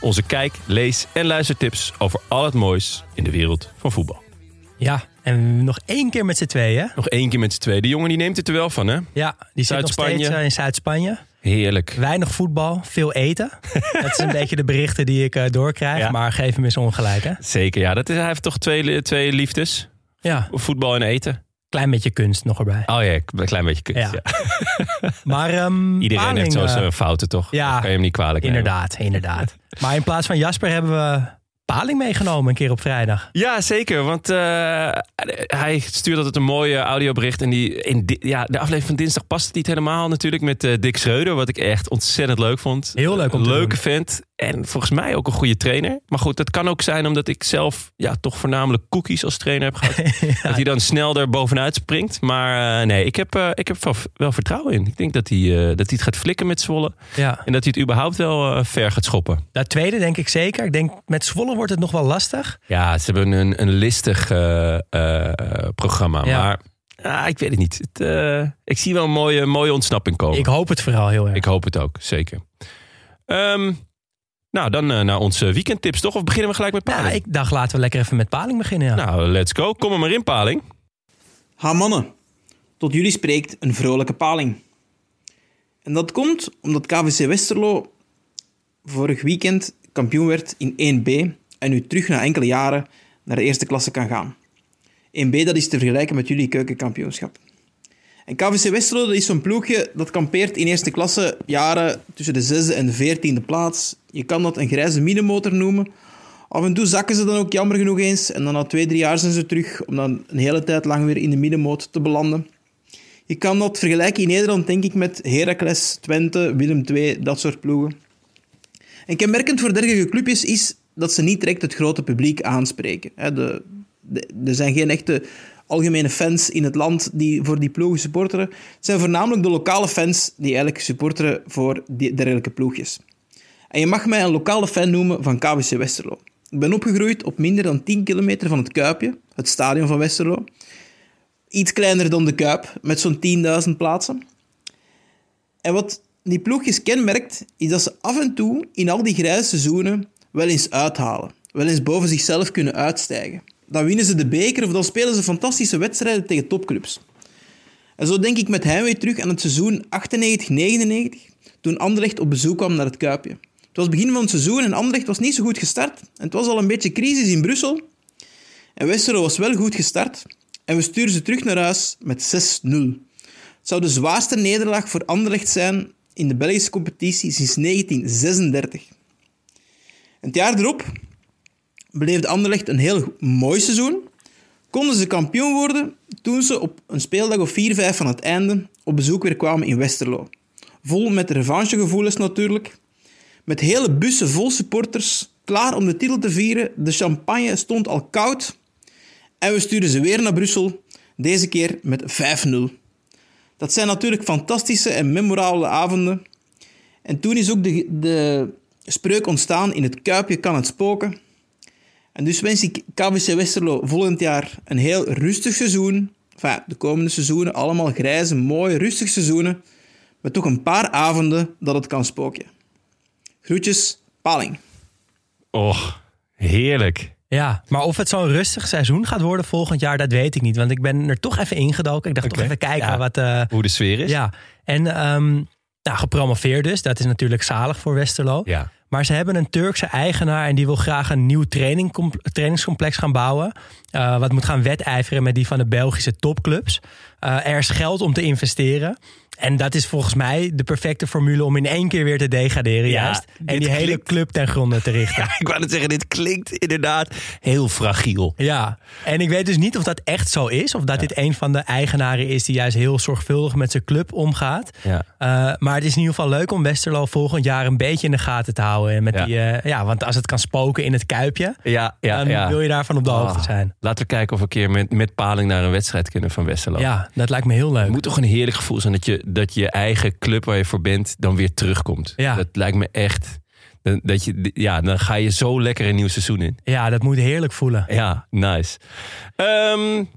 Onze kijk, lees en luistertips over al het moois in de wereld van voetbal. Ja, en nog één keer met z'n tweeën. Nog één keer met z'n tweeën. De jongen die neemt het er wel van, hè? Ja, die zit nog steeds eh, in Zuid-Spanje. Heerlijk. Weinig voetbal, veel eten. dat is een beetje de berichten die ik eh, doorkrijg. Ja. Maar geef hem eens ongelijk, hè? Zeker, ja. Dat is, hij heeft toch twee, twee liefdes. Ja, Voetbal en eten. Klein beetje kunst nog erbij. Oh ja, een klein beetje kunst. Ja. Ja. Maar ehm, Iedereen Paling, heeft zo eh, zijn fouten, toch? ja, Dat kan je hem niet kwalijk nemen. Inderdaad, inderdaad. maar in plaats van Jasper hebben we Paling meegenomen een keer op vrijdag. Ja, zeker. Want eh, hij stuurt altijd een mooie audiobericht. En die, in di- ja, de aflevering van dinsdag past het niet helemaal natuurlijk met eh, Dick Schreuder. Wat ik echt ontzettend leuk vond. Heel leuk om te Leuke doen. vent. En volgens mij ook een goede trainer. Maar goed, dat kan ook zijn omdat ik zelf ja, toch voornamelijk cookies als trainer heb gehad. Dat hij dan snel er bovenuit springt. Maar eh, nee, ik heb, eh, ik heb wel, vertrouwen in. Ik denk dat hij, eh, dat hij het gaat flikken met Zwolle. Ja. En dat hij het überhaupt wel ver gaat schoppen. Dat tweede denk ik zeker. Ik denk met Zwolle wordt het nog wel lastig. Ja, ze hebben een, een listig programma. Ja. Maar ah, ik weet het niet. Het, ik zie wel een mooie, mooie ontsnapping komen. Ik hoop het vooral heel erg. Ik hoop het ook, zeker. Ehm, nou, dan eh, naar onze weekendtips, toch? Of beginnen we gelijk met ja, Paling? ik dacht laten we lekker even met Paling beginnen. Ja. Nou, let's go. Kom er maar in, Paling. Ha mannen, tot jullie spreekt een vrolijke paling. En dat komt omdat KVC Westerlo vorig weekend kampioen werd in 1B en nu terug na enkele jaren naar de eerste klasse kan gaan. 1B dat is te vergelijken met jullie keukenkampioenschap. En KVC Westerlo is zo'n ploegje dat kampeert in eerste klasse jaren tussen de zesde en de veertiende plaats. Je kan dat een grijze middenmotor noemen. Af en toe zakken ze dan ook jammer genoeg eens. En dan na twee, drie jaar zijn ze terug om dan een hele tijd lang weer in de middenmoot te belanden. Je kan dat vergelijken in Nederland, denk ik, met Heracles, Twente, Willem II, dat soort ploegen. En kenmerkend voor dergelijke clubjes is dat ze niet direct het grote publiek aanspreken. Er zijn geen echte algemene fans in het land die voor die ploegen supporteren. Zijn voornamelijk de lokale fans die eigenlijk supporteren voor die dergelijke ploegjes. En je mag mij een lokale fan noemen van KWC Westerlo. Ik ben opgegroeid op minder dan 10 kilometer van het Kuipje, het stadion van Westerlo. Iets kleiner dan de Kuip, met zo'n 10.000 plaatsen. En wat die ploegjes kenmerkt, is dat ze af en toe in al die grijze seizoenen wel eens uithalen. Wel eens boven zichzelf kunnen uitstijgen. Dan winnen ze de beker of dan spelen ze fantastische wedstrijden tegen topclubs. En zo denk ik met heimwee terug aan het seizoen 98-99, toen Anderlecht op bezoek kwam naar het Kuipje. Het was begin van het seizoen en Anderlecht was niet zo goed gestart. En het was al een beetje crisis in Brussel. En Westerlo was wel goed gestart. En we sturen ze terug naar huis met 6-0. Het zou de zwaarste nederlaag voor Anderlecht zijn in de Belgische competitie sinds 1936. En het jaar erop beleefde Anderlecht een heel mooi seizoen. Konden ze kampioen worden toen ze op een speeldag of 4-5 van het einde op bezoek weer kwamen in Westerlo. Vol met revanchegevoelens natuurlijk. Met hele bussen vol supporters, klaar om de titel te vieren. De champagne stond al koud. En we sturen ze weer naar Brussel, deze keer met 5-0. Dat zijn natuurlijk fantastische en memorabele avonden. En toen is ook de, de spreuk ontstaan in het Kuipje kan het spoken. En dus wens ik KVC Westerlo volgend jaar een heel rustig seizoen. Enfin, de komende seizoenen allemaal grijze, mooie, rustig seizoenen. Met toch een paar avonden dat het kan spoken. Groetjes, Paling. Och, heerlijk. Ja, maar of het zo'n rustig seizoen gaat worden volgend jaar, dat weet ik niet. Want ik ben er toch even ingedoken. Ik dacht toch even kijken Ja. wat... eh, Hoe de sfeer is. ja, en ehm, nou, gepromoveerd dus. Dat is natuurlijk zalig voor Westerlo. Ja. Maar ze hebben een Turkse eigenaar en die wil graag een nieuw training, trainingscomplex gaan bouwen. Uh, wat moet gaan wedijveren met die van de Belgische topclubs. Uh, er is geld om te investeren. En dat is volgens mij de perfecte formule om in één keer weer te degraderen, juist. En die hele club ten gronde te richten. ik wou het zeggen, dit klinkt inderdaad heel fragiel. Ja, en ik weet dus niet of dat echt zo is. Of dat dit een van de eigenaren is die juist heel zorgvuldig met zijn club omgaat. Ja. Uh, maar het is in ieder geval leuk om Westerlo volgend jaar een beetje in de gaten te houden. Met ja. Die, uh, ja, want als het kan spoken in het kuipje, ja, ja, dan wil je daarvan op de hoogte oh, zijn. Laten we kijken of we een keer met, met paling naar een wedstrijd kunnen van Westerlo. Ja, dat lijkt me heel leuk. Het moet toch een heerlijk gevoel zijn dat je, dat je eigen club waar je voor bent dan weer terugkomt. Ja. Dat lijkt me echt. Dat je, ja, dan ga je zo lekker een nieuw seizoen in. Ja, dat moet heerlijk voelen. Ja, nice. Um,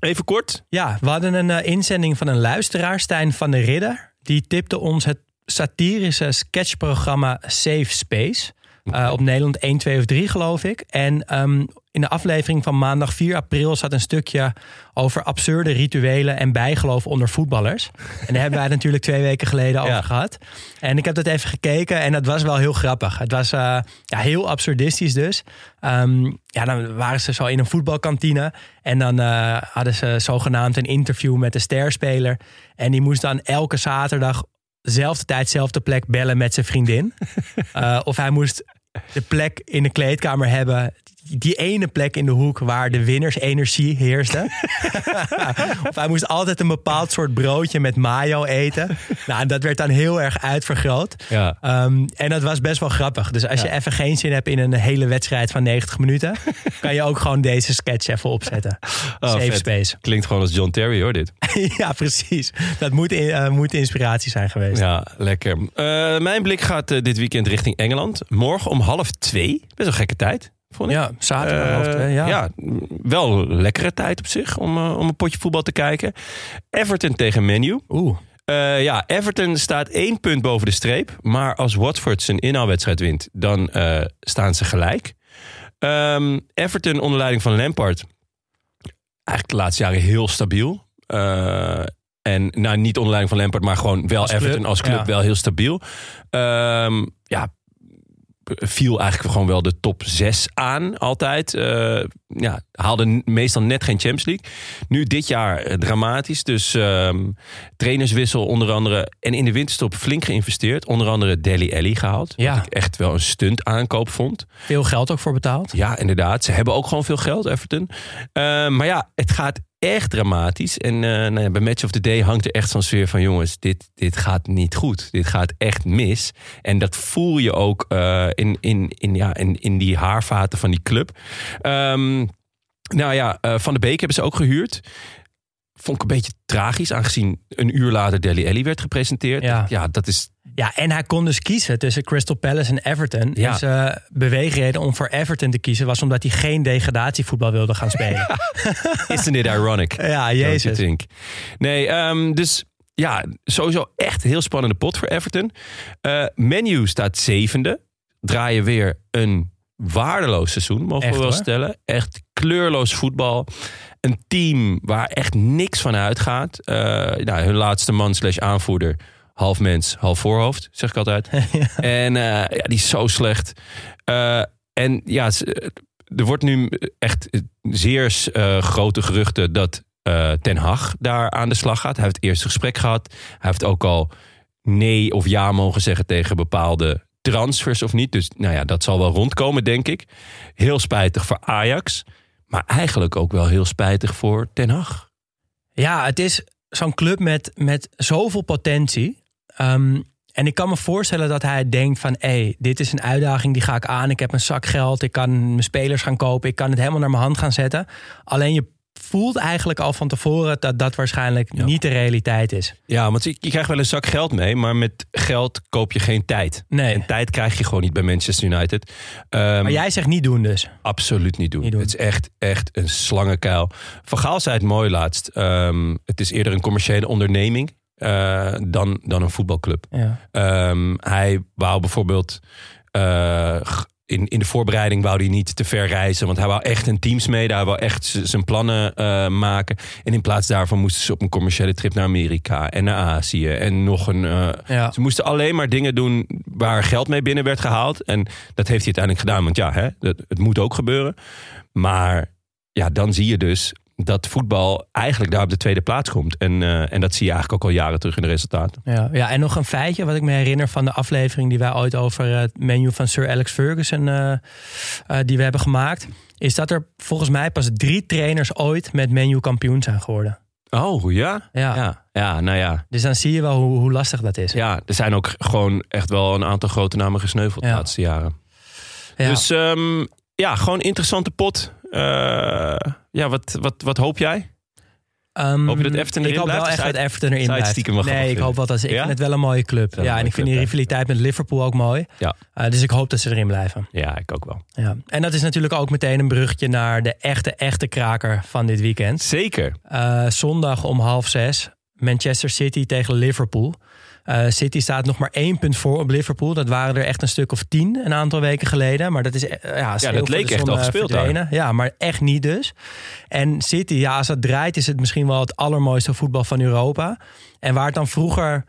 even kort. Ja, we hadden een uh, inzending van een luisteraar, Stijn van der Ridder. Die tipte ons het satirische sketchprogramma Safe Space. Uh, op Nederland 1, 2 of 3 geloof ik. En um, in de aflevering van maandag 4 april zat een stukje over absurde rituelen en bijgeloof onder voetballers. En daar hebben wij het natuurlijk twee weken geleden over gehad. En ik heb dat even gekeken en dat was wel heel grappig. Het was uh, ja, heel absurdistisch dus. Um, ja, dan waren ze zo in een voetbalkantine en dan uh, hadden ze zogenaamd een interview met de sterspeler. En die moest dan elke zaterdag dezelfde tijd, dezelfde plek bellen met zijn vriendin. Uh, of hij moest de plek in de kleedkamer hebben die ene plek in de hoek waar de winnersenergie heerste. of hij moest altijd een bepaald soort broodje met mayo eten. Nou, dat werd dan heel erg uitvergroot. Ja. Um, en dat was best wel grappig. Dus als je even geen zin hebt in een hele wedstrijd van 90 minuten, kan je ook gewoon deze sketch even opzetten. Oh, Safe space. Klinkt gewoon als John Terry hoor, dit. ja, precies. Dat moet, uh, moet inspiratie zijn geweest. Ja, lekker. Uh, mijn blik gaat uh, dit weekend richting Engeland. Morgen om half twee. Best een gekke tijd. Vond ik. Ja, zaterdag. Uh, ja. ja, wel lekkere tijd op zich om, uh, om een potje voetbal te kijken. Everton tegen Menu. Oeh. Uh, ja, Everton staat één punt boven de streep. Maar als Watford zijn inhaalwedstrijd wint, dan staan ze gelijk. Um, Everton onder leiding van Lampard. Eigenlijk de laatste jaren heel stabiel. en nou, niet onder leiding van Lampard, maar gewoon wel als Everton als club wel heel stabiel. Um, ja, viel eigenlijk gewoon wel de top 6 aan, altijd. Uh, ja, haalde meestal net geen Champions League. Nu dit jaar eh, dramatisch. Dus um, trainerswissel onder andere. En in de winterstop flink geïnvesteerd. Onder andere Deli Ellie gehaald. Ja. Wat ik echt wel een stunt aankoop vond. Veel geld ook voor betaald. Ja, inderdaad. Ze hebben ook gewoon veel geld, Everton. Uh, maar ja, het gaat echt dramatisch. En uh, nou ja, bij Match of the Day hangt er echt zo'n sfeer van... jongens, dit, dit gaat niet goed. Dit gaat echt mis. En dat voel je ook uh, in, in, in, ja, in, in die haarvaten van die club. Um, nou ja, uh, Van de Beek hebben ze ook gehuurd. Vond ik een beetje tragisch, aangezien een uur later Deli Ellie werd gepresenteerd. Ja, ja dat is ja, en hij kon dus kiezen tussen Crystal Palace en Everton. Ja. Dus uh, beweegreden om voor Everton te kiezen was omdat hij geen degradatievoetbal wilde gaan spelen. Isn't it ironic? Ja, jezus. Nee, um, dus ja, sowieso echt heel spannende pot voor Everton. Uh, menu staat zevende. Draaien weer een waardeloos seizoen, mogen we wel stellen. Echt kleurloos voetbal. Een team waar echt niks van uitgaat. Uh, nou, hun laatste man slash aanvoerder half mens, half voorhoofd, zeg ik altijd. En uh, ja, die is zo slecht. Uh, en ja, er wordt nu echt zeer grote geruchten dat Ten Hag daar aan de slag gaat. Hij heeft het eerste gesprek gehad. Hij heeft ook al nee of ja mogen zeggen tegen bepaalde transfers of niet. Dus nou ja, dat zal wel rondkomen, denk ik. Heel spijtig voor Ajax. Maar eigenlijk ook wel heel spijtig voor Ten Hag. Ja, het is zo'n club met, met zoveel potentie. Um, en ik kan me voorstellen dat hij denkt van... hé, dit is een uitdaging, die ga ik aan. Ik heb een zak geld, ik kan mijn spelers gaan kopen... ik kan het helemaal naar mijn hand gaan zetten. Alleen je voelt eigenlijk al van tevoren dat dat waarschijnlijk niet de realiteit is. Ja, want je, je, krijgt wel een zak geld mee, maar met geld koop je geen tijd. Nee. En tijd krijg je gewoon niet bij Manchester United. Um, maar jij zegt niet doen dus? Absoluut niet doen. niet doen. Het is echt, echt een slangenkuil. Van Gaal zei het mooi laatst. Um, het is eerder een commerciële onderneming. Uh, dan, dan een voetbalclub. Ja. Um, hij wou bijvoorbeeld uh, in, in de voorbereiding wou hij niet te ver reizen. Want hij wou echt een teams mee. Hij wou echt zijn plannen eh, maken. En in plaats daarvan moesten ze op een commerciële trip naar Amerika en naar Azië. En nog een. eh, Ja. Ze moesten alleen maar dingen doen waar geld mee binnen werd gehaald. En dat heeft hij uiteindelijk gedaan. Want ja, hè, dat, het moet ook gebeuren. Maar ja, dan zie je dus dat voetbal eigenlijk daar op de tweede plaats komt. En, eh, en dat zie je eigenlijk ook al jaren terug in de resultaten. Ja, ja, en nog een feitje wat ik me herinner van de aflevering die wij ooit over eh, het menu van Sir Alex Ferguson eh, die we hebben gemaakt. Is dat er volgens mij pas drie trainers ooit met menu kampioen zijn geworden. Oh ja? Ja. Ja, ja nou ja. Dus dan zie je wel hoe, hoe lastig dat is. Ja, er zijn ook gewoon echt wel een aantal grote namen gesneuveld de laatste jaren. Ja. Dus ehm, ja, gewoon interessante pot. Eh, ja, wat, wat, wat hoop jij? Ehm, Hoop je dat Everton Ik erin hoop wel echt dat Everton erin blijft. stiekem nee, ik hoop wel dat ze. Ik Ja? vind het wel een mooie club. Ja, en ik vind die rivaliteit met Liverpool ook mooi. Ja. Eh, dus ik hoop dat ze erin blijven. Ja, ik ook wel. Ja. En dat is natuurlijk ook meteen een bruggetje naar de echte, echte kraker van dit weekend. Zeker. Eh, zondag om half zes. Manchester City tegen Liverpool. Eh, City staat nog maar één punt voor op Liverpool. Dat waren er echt een stuk of tien een aantal weken geleden. Maar dat is eh, ja, sneeuw dat leek echt al eh, gespeeld. Ja, maar echt niet dus. En City, ja, als het draait is het misschien wel het allermooiste voetbal van Europa. En waar het dan vroeger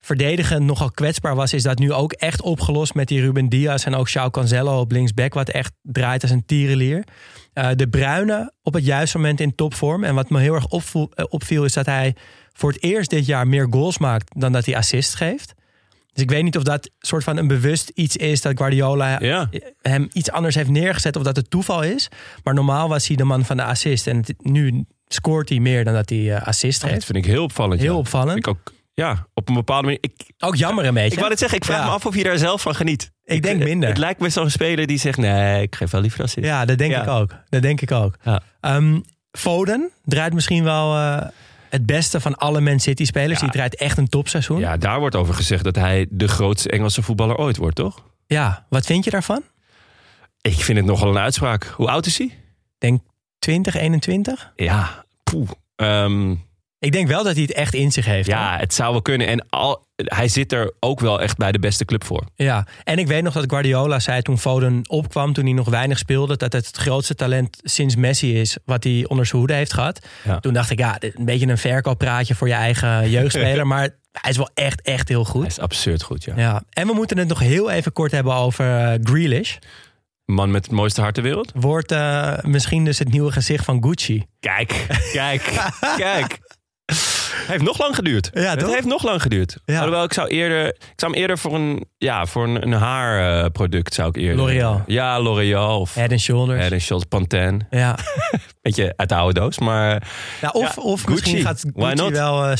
verdedigend nogal kwetsbaar was... is dat nu ook echt opgelost met die Ruben Diaz... en ook João Cancelo op linksback... wat echt draait als een tierenlier. Eh, de Bruine op het juiste moment in topvorm. En wat me heel erg opvoel- eh, opviel is dat hij voor het eerst dit jaar meer goals maakt dan dat hij assist geeft. Dus ik weet niet of dat soort van een bewust iets is dat Guardiola Ja. hem iets anders heeft neergezet of dat het toeval is. Maar normaal was hij de man van de assist en het- nu scoort hij meer dan dat hij eh, assist Dat geeft. vind ik heel opvallend. Heel ja. opvallend. Ik ook, ja, op een bepaalde manier. Ik, Ook jammer een beetje. ik wou het zeggen, ik vraag Ja. me af of je daar zelf van geniet. Ik denk het- minder. Het, lijkt me zo'n speler die zegt, nee, ik geef wel liever assist. Ja, dat denk Ja. ik ook. Dat denk ik ook. Ja. Ehm, Foden draait misschien wel eh, het beste van alle Man City spelers. Die draait echt een topseizoen. Ja, daar wordt over gezegd dat hij de grootste Engelse voetballer ooit wordt, toch? ja, wat vind je daarvan? Ik vind het nogal een uitspraak. Hoe oud is hij? Denk 20, 21? Ja, poeh. Ehm, Ik denk wel dat hij het echt in zich heeft. hoor. ja, het zou wel kunnen. En al, hij zit er ook wel echt bij de beste club voor. Ja, en ik weet nog dat Guardiola zei toen Foden opkwam, toen hij nog weinig speelde, dat het het grootste talent sinds Messi is wat hij onder zijn hoede heeft gehad. Ja. Toen dacht ik, ja, een beetje een verkooppraatje voor je eigen jeugdspeler, maar hij is wel echt, echt heel Hij goed. is absurd goed, ja. Ja, en we moeten het nog heel even kort hebben over eh, Grealish. Man met het mooiste hart ter wereld. Wordt eh, misschien dus het nieuwe gezicht van Gucci. Kijk, kijk, kijk. Het heeft nog lang geduurd. Ja, het heeft nog lang geduurd. Ja. Alhoewel, ik zou eerder, ik zou hem eerder voor een, ja, voor een, een haarproduct zou ik eerder. L'Oreal. Ja, L'Oreal of Head Shoulders. Head Shoulders Pantene. Ja. Beetje uit de oude doos, maar of Ja, of Gucci. misschien gaat Gucci wel eh,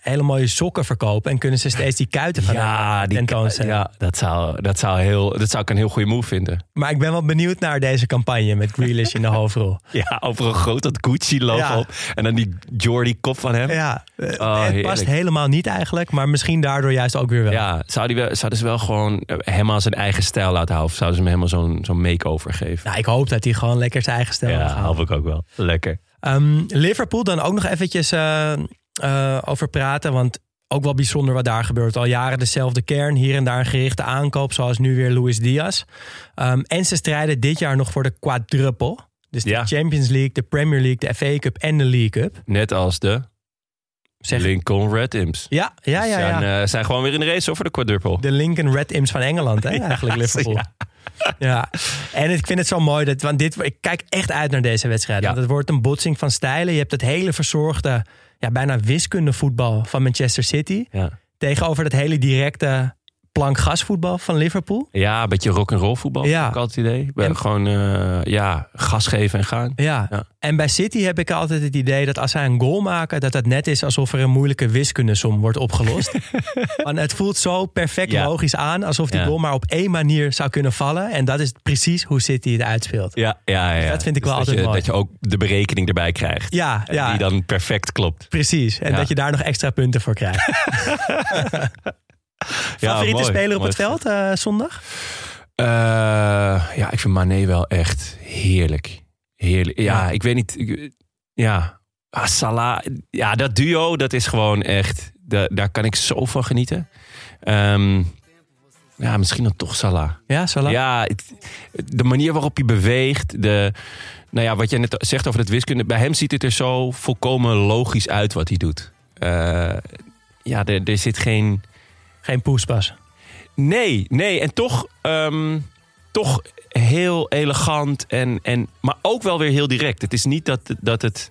hele mooie sokken verkopen en kunnen ze steeds die kuiten van ja, die, tentoonstellen. ja dat, zou, dat, zou heel, dat zou ik een heel goede move vinden. Maar ik ben wel benieuwd naar deze campagne met Grealish in de hoofdrol. Ja, over een groot dat Gucci-logo Ja. op. En dan die Jordi kop van hem. Ja, Oh, het heerlijk. past helemaal niet eigenlijk, maar misschien daardoor juist ook weer wel. Ja, zou die wel, zouden ze wel gewoon eh, helemaal zijn eigen stijl laten houden? Of zouden ze hem helemaal zo'n zo'n make-over geven? Nou, ik hoop dat hij gewoon lekker zijn eigen stijl ja, hoop ik ook wel. Lekker. Ehm, Liverpool dan ook nog eventjes eh, eh, over praten, want ook wel bijzonder wat daar gebeurt. Al jaren dezelfde kern, hier en daar een gerichte aankoop, zoals nu weer Luis Diaz. Ehm, en ze strijden dit jaar nog voor de quadruple. Dus de Ja. Champions League, de Premier League, de FA Cup en de League Cup. Net als de Zeg, Lincoln Red Imps. ja, ja, ja. Zijn, ja. eh, zijn gewoon weer in de race voor de quadruple. De Lincoln Red Imps van Engeland, hè, eigenlijk Liverpool. ja. Ja. en ik vind het zo mooi, dat, want dit, ik kijk echt uit naar deze wedstrijd. Want het wordt een botsing van stijlen. Je hebt het hele verzorgde, ja, bijna wiskundevoetbal van Manchester City. Ja. Tegenover dat hele directe plankgasvoetbal van Liverpool. ja, een beetje rock'n'roll voetbal. Ja. Heb ik altijd het idee. We En- gewoon eh, ja, gas geven en gaan. Ja. Ja. En bij City heb ik altijd het idee dat als zij een goal maken, dat dat net is alsof er een moeilijke wiskundesom wordt opgelost. Want het voelt zo perfect Ja. logisch aan, alsof die goal maar op één manier zou kunnen vallen. En dat is precies hoe City het uitspeelt. Ja, ja, ja. dat vind ik wel dat altijd je, mooi. Dat je ook de berekening erbij krijgt. Ja, En ja. Die dan perfect klopt. Precies. En dat je daar nog extra punten voor krijgt. Favoriete mooi. speler op Mooi het veld eh, zondag? Eh, ja, ik vind Mané wel echt heerlijk. Heerlijk. Ja, Ja. ik weet niet. ik- ja, ah, Salah. Ja, dat duo, dat is gewoon echt. da- daar kan ik zo van genieten. Ehm, Ja, misschien dan toch Salah. Ja, Salah? Ja, het- de manier waarop hij beweegt. De, nou ja, wat je net zegt over het wiskunde. Bij hem ziet het er zo volkomen logisch uit wat hij doet. Eh, ja, er, er zit geen... Geen poespas. Nee, nee. En toch, ehm, toch heel elegant. En, en, maar ook wel weer heel direct. Het is niet dat, dat het,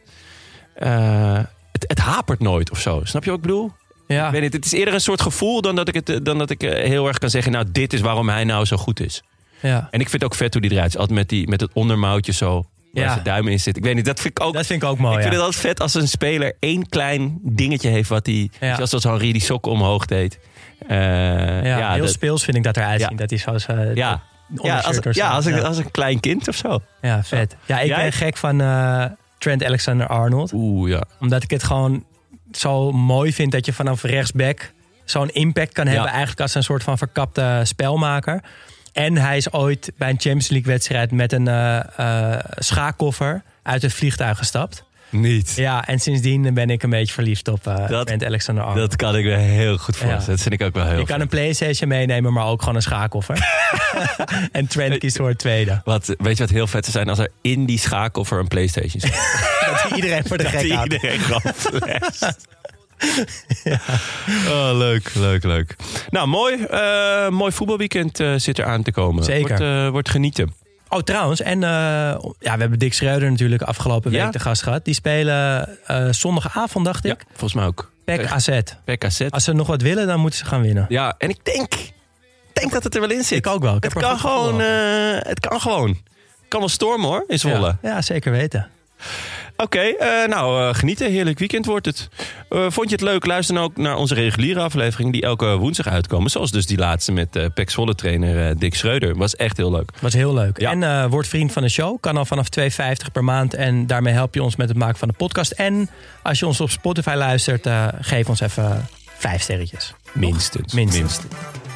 eh, het... Het hapert nooit of zo. Snap je wat ik bedoel? Ja. Ik weet niet, het is eerder een soort gevoel dan dat ik, het, dan dat ik eh, heel erg kan zeggen... nou, dit is waarom hij nou zo goed is. ja. En ik vind het ook vet hoe die eruit ziet. Altijd met, die, met het ondermouwtje zo, Ja. zijn duim in zit. Ik weet niet, dat vind ik ook... Dat vind ik ook mooi. ik vind ja. het altijd vet als een speler één klein dingetje heeft... wat hij, Ja. zoals als Henri die sokken omhoog deed. Eh, ja, heel dat- speels vind ik dat eruit zien. Dat hij zo zijn ja. Ja, als, ja, als, een, als een klein kind of zo. Ja, vet. Ja, ik ben gek van eh, Trent Alexander-Arnold. Oeh, ja. Omdat ik het gewoon zo mooi vind dat je vanaf rechtsback zo'n impact kan hebben. Eigenlijk als een soort van verkapte spelmaker. En hij is ooit bij een Champions League wedstrijd met een eh, eh, schaakkoffer uit het vliegtuig gestapt. Niet. Ja, en sindsdien ben ik een beetje verliefd op eh Dat- Trent Alexander-Arnold. Dat kan ik me heel goed voorstellen. Ja. Dat vind ik ook wel heel Je kan een Playstation meenemen, maar ook gewoon een schaakkoffer. en Trent kiest voor het tweede. Wat, weet je wat heel vet zou zijn? Als er in die schaakkoffer een Playstation zit. Dat hij iedereen voor de Dat gek houdt. iedereen Oh, leuk, leuk, leuk. Nou, mooi, eh, mooi voetbalweekend eh, zit er aan te komen. Zeker. Wordt, eh, wordt genieten. Oh, trouwens, en ja, we hebben Dick Schreuder natuurlijk afgelopen week Ja. de gast gehad. Die spelen zondagavond, dacht ik. Ja, volgens mij ook. PEC AZ. Per cassette. Als ze nog wat willen, dan moeten ze gaan winnen. Ja, en ik denk, denk dat het er wel in zit. Ik ook wel. Ik het, kan gewoon, het kan gewoon. Het kan wel stormen hoor, in Zwolle. Ja, ja, zeker weten. Oké, eh, nou eh, genieten. Heerlijk weekend wordt het. Eh, vond je het leuk? Luister dan ook naar onze reguliere aflevering die elke woensdag uitkomen. Zoals dus die laatste met eh Pek Zwolle trainer Dick Schreuder. Was echt heel leuk. Was heel leuk. Ja. En word vriend van de show. Kan al vanaf 2,50 per maand. En daarmee help je ons met het maken van de podcast. En als je ons op Spotify luistert, geef ons even vijf sterretjes. Minstens. Minstens. Minstens.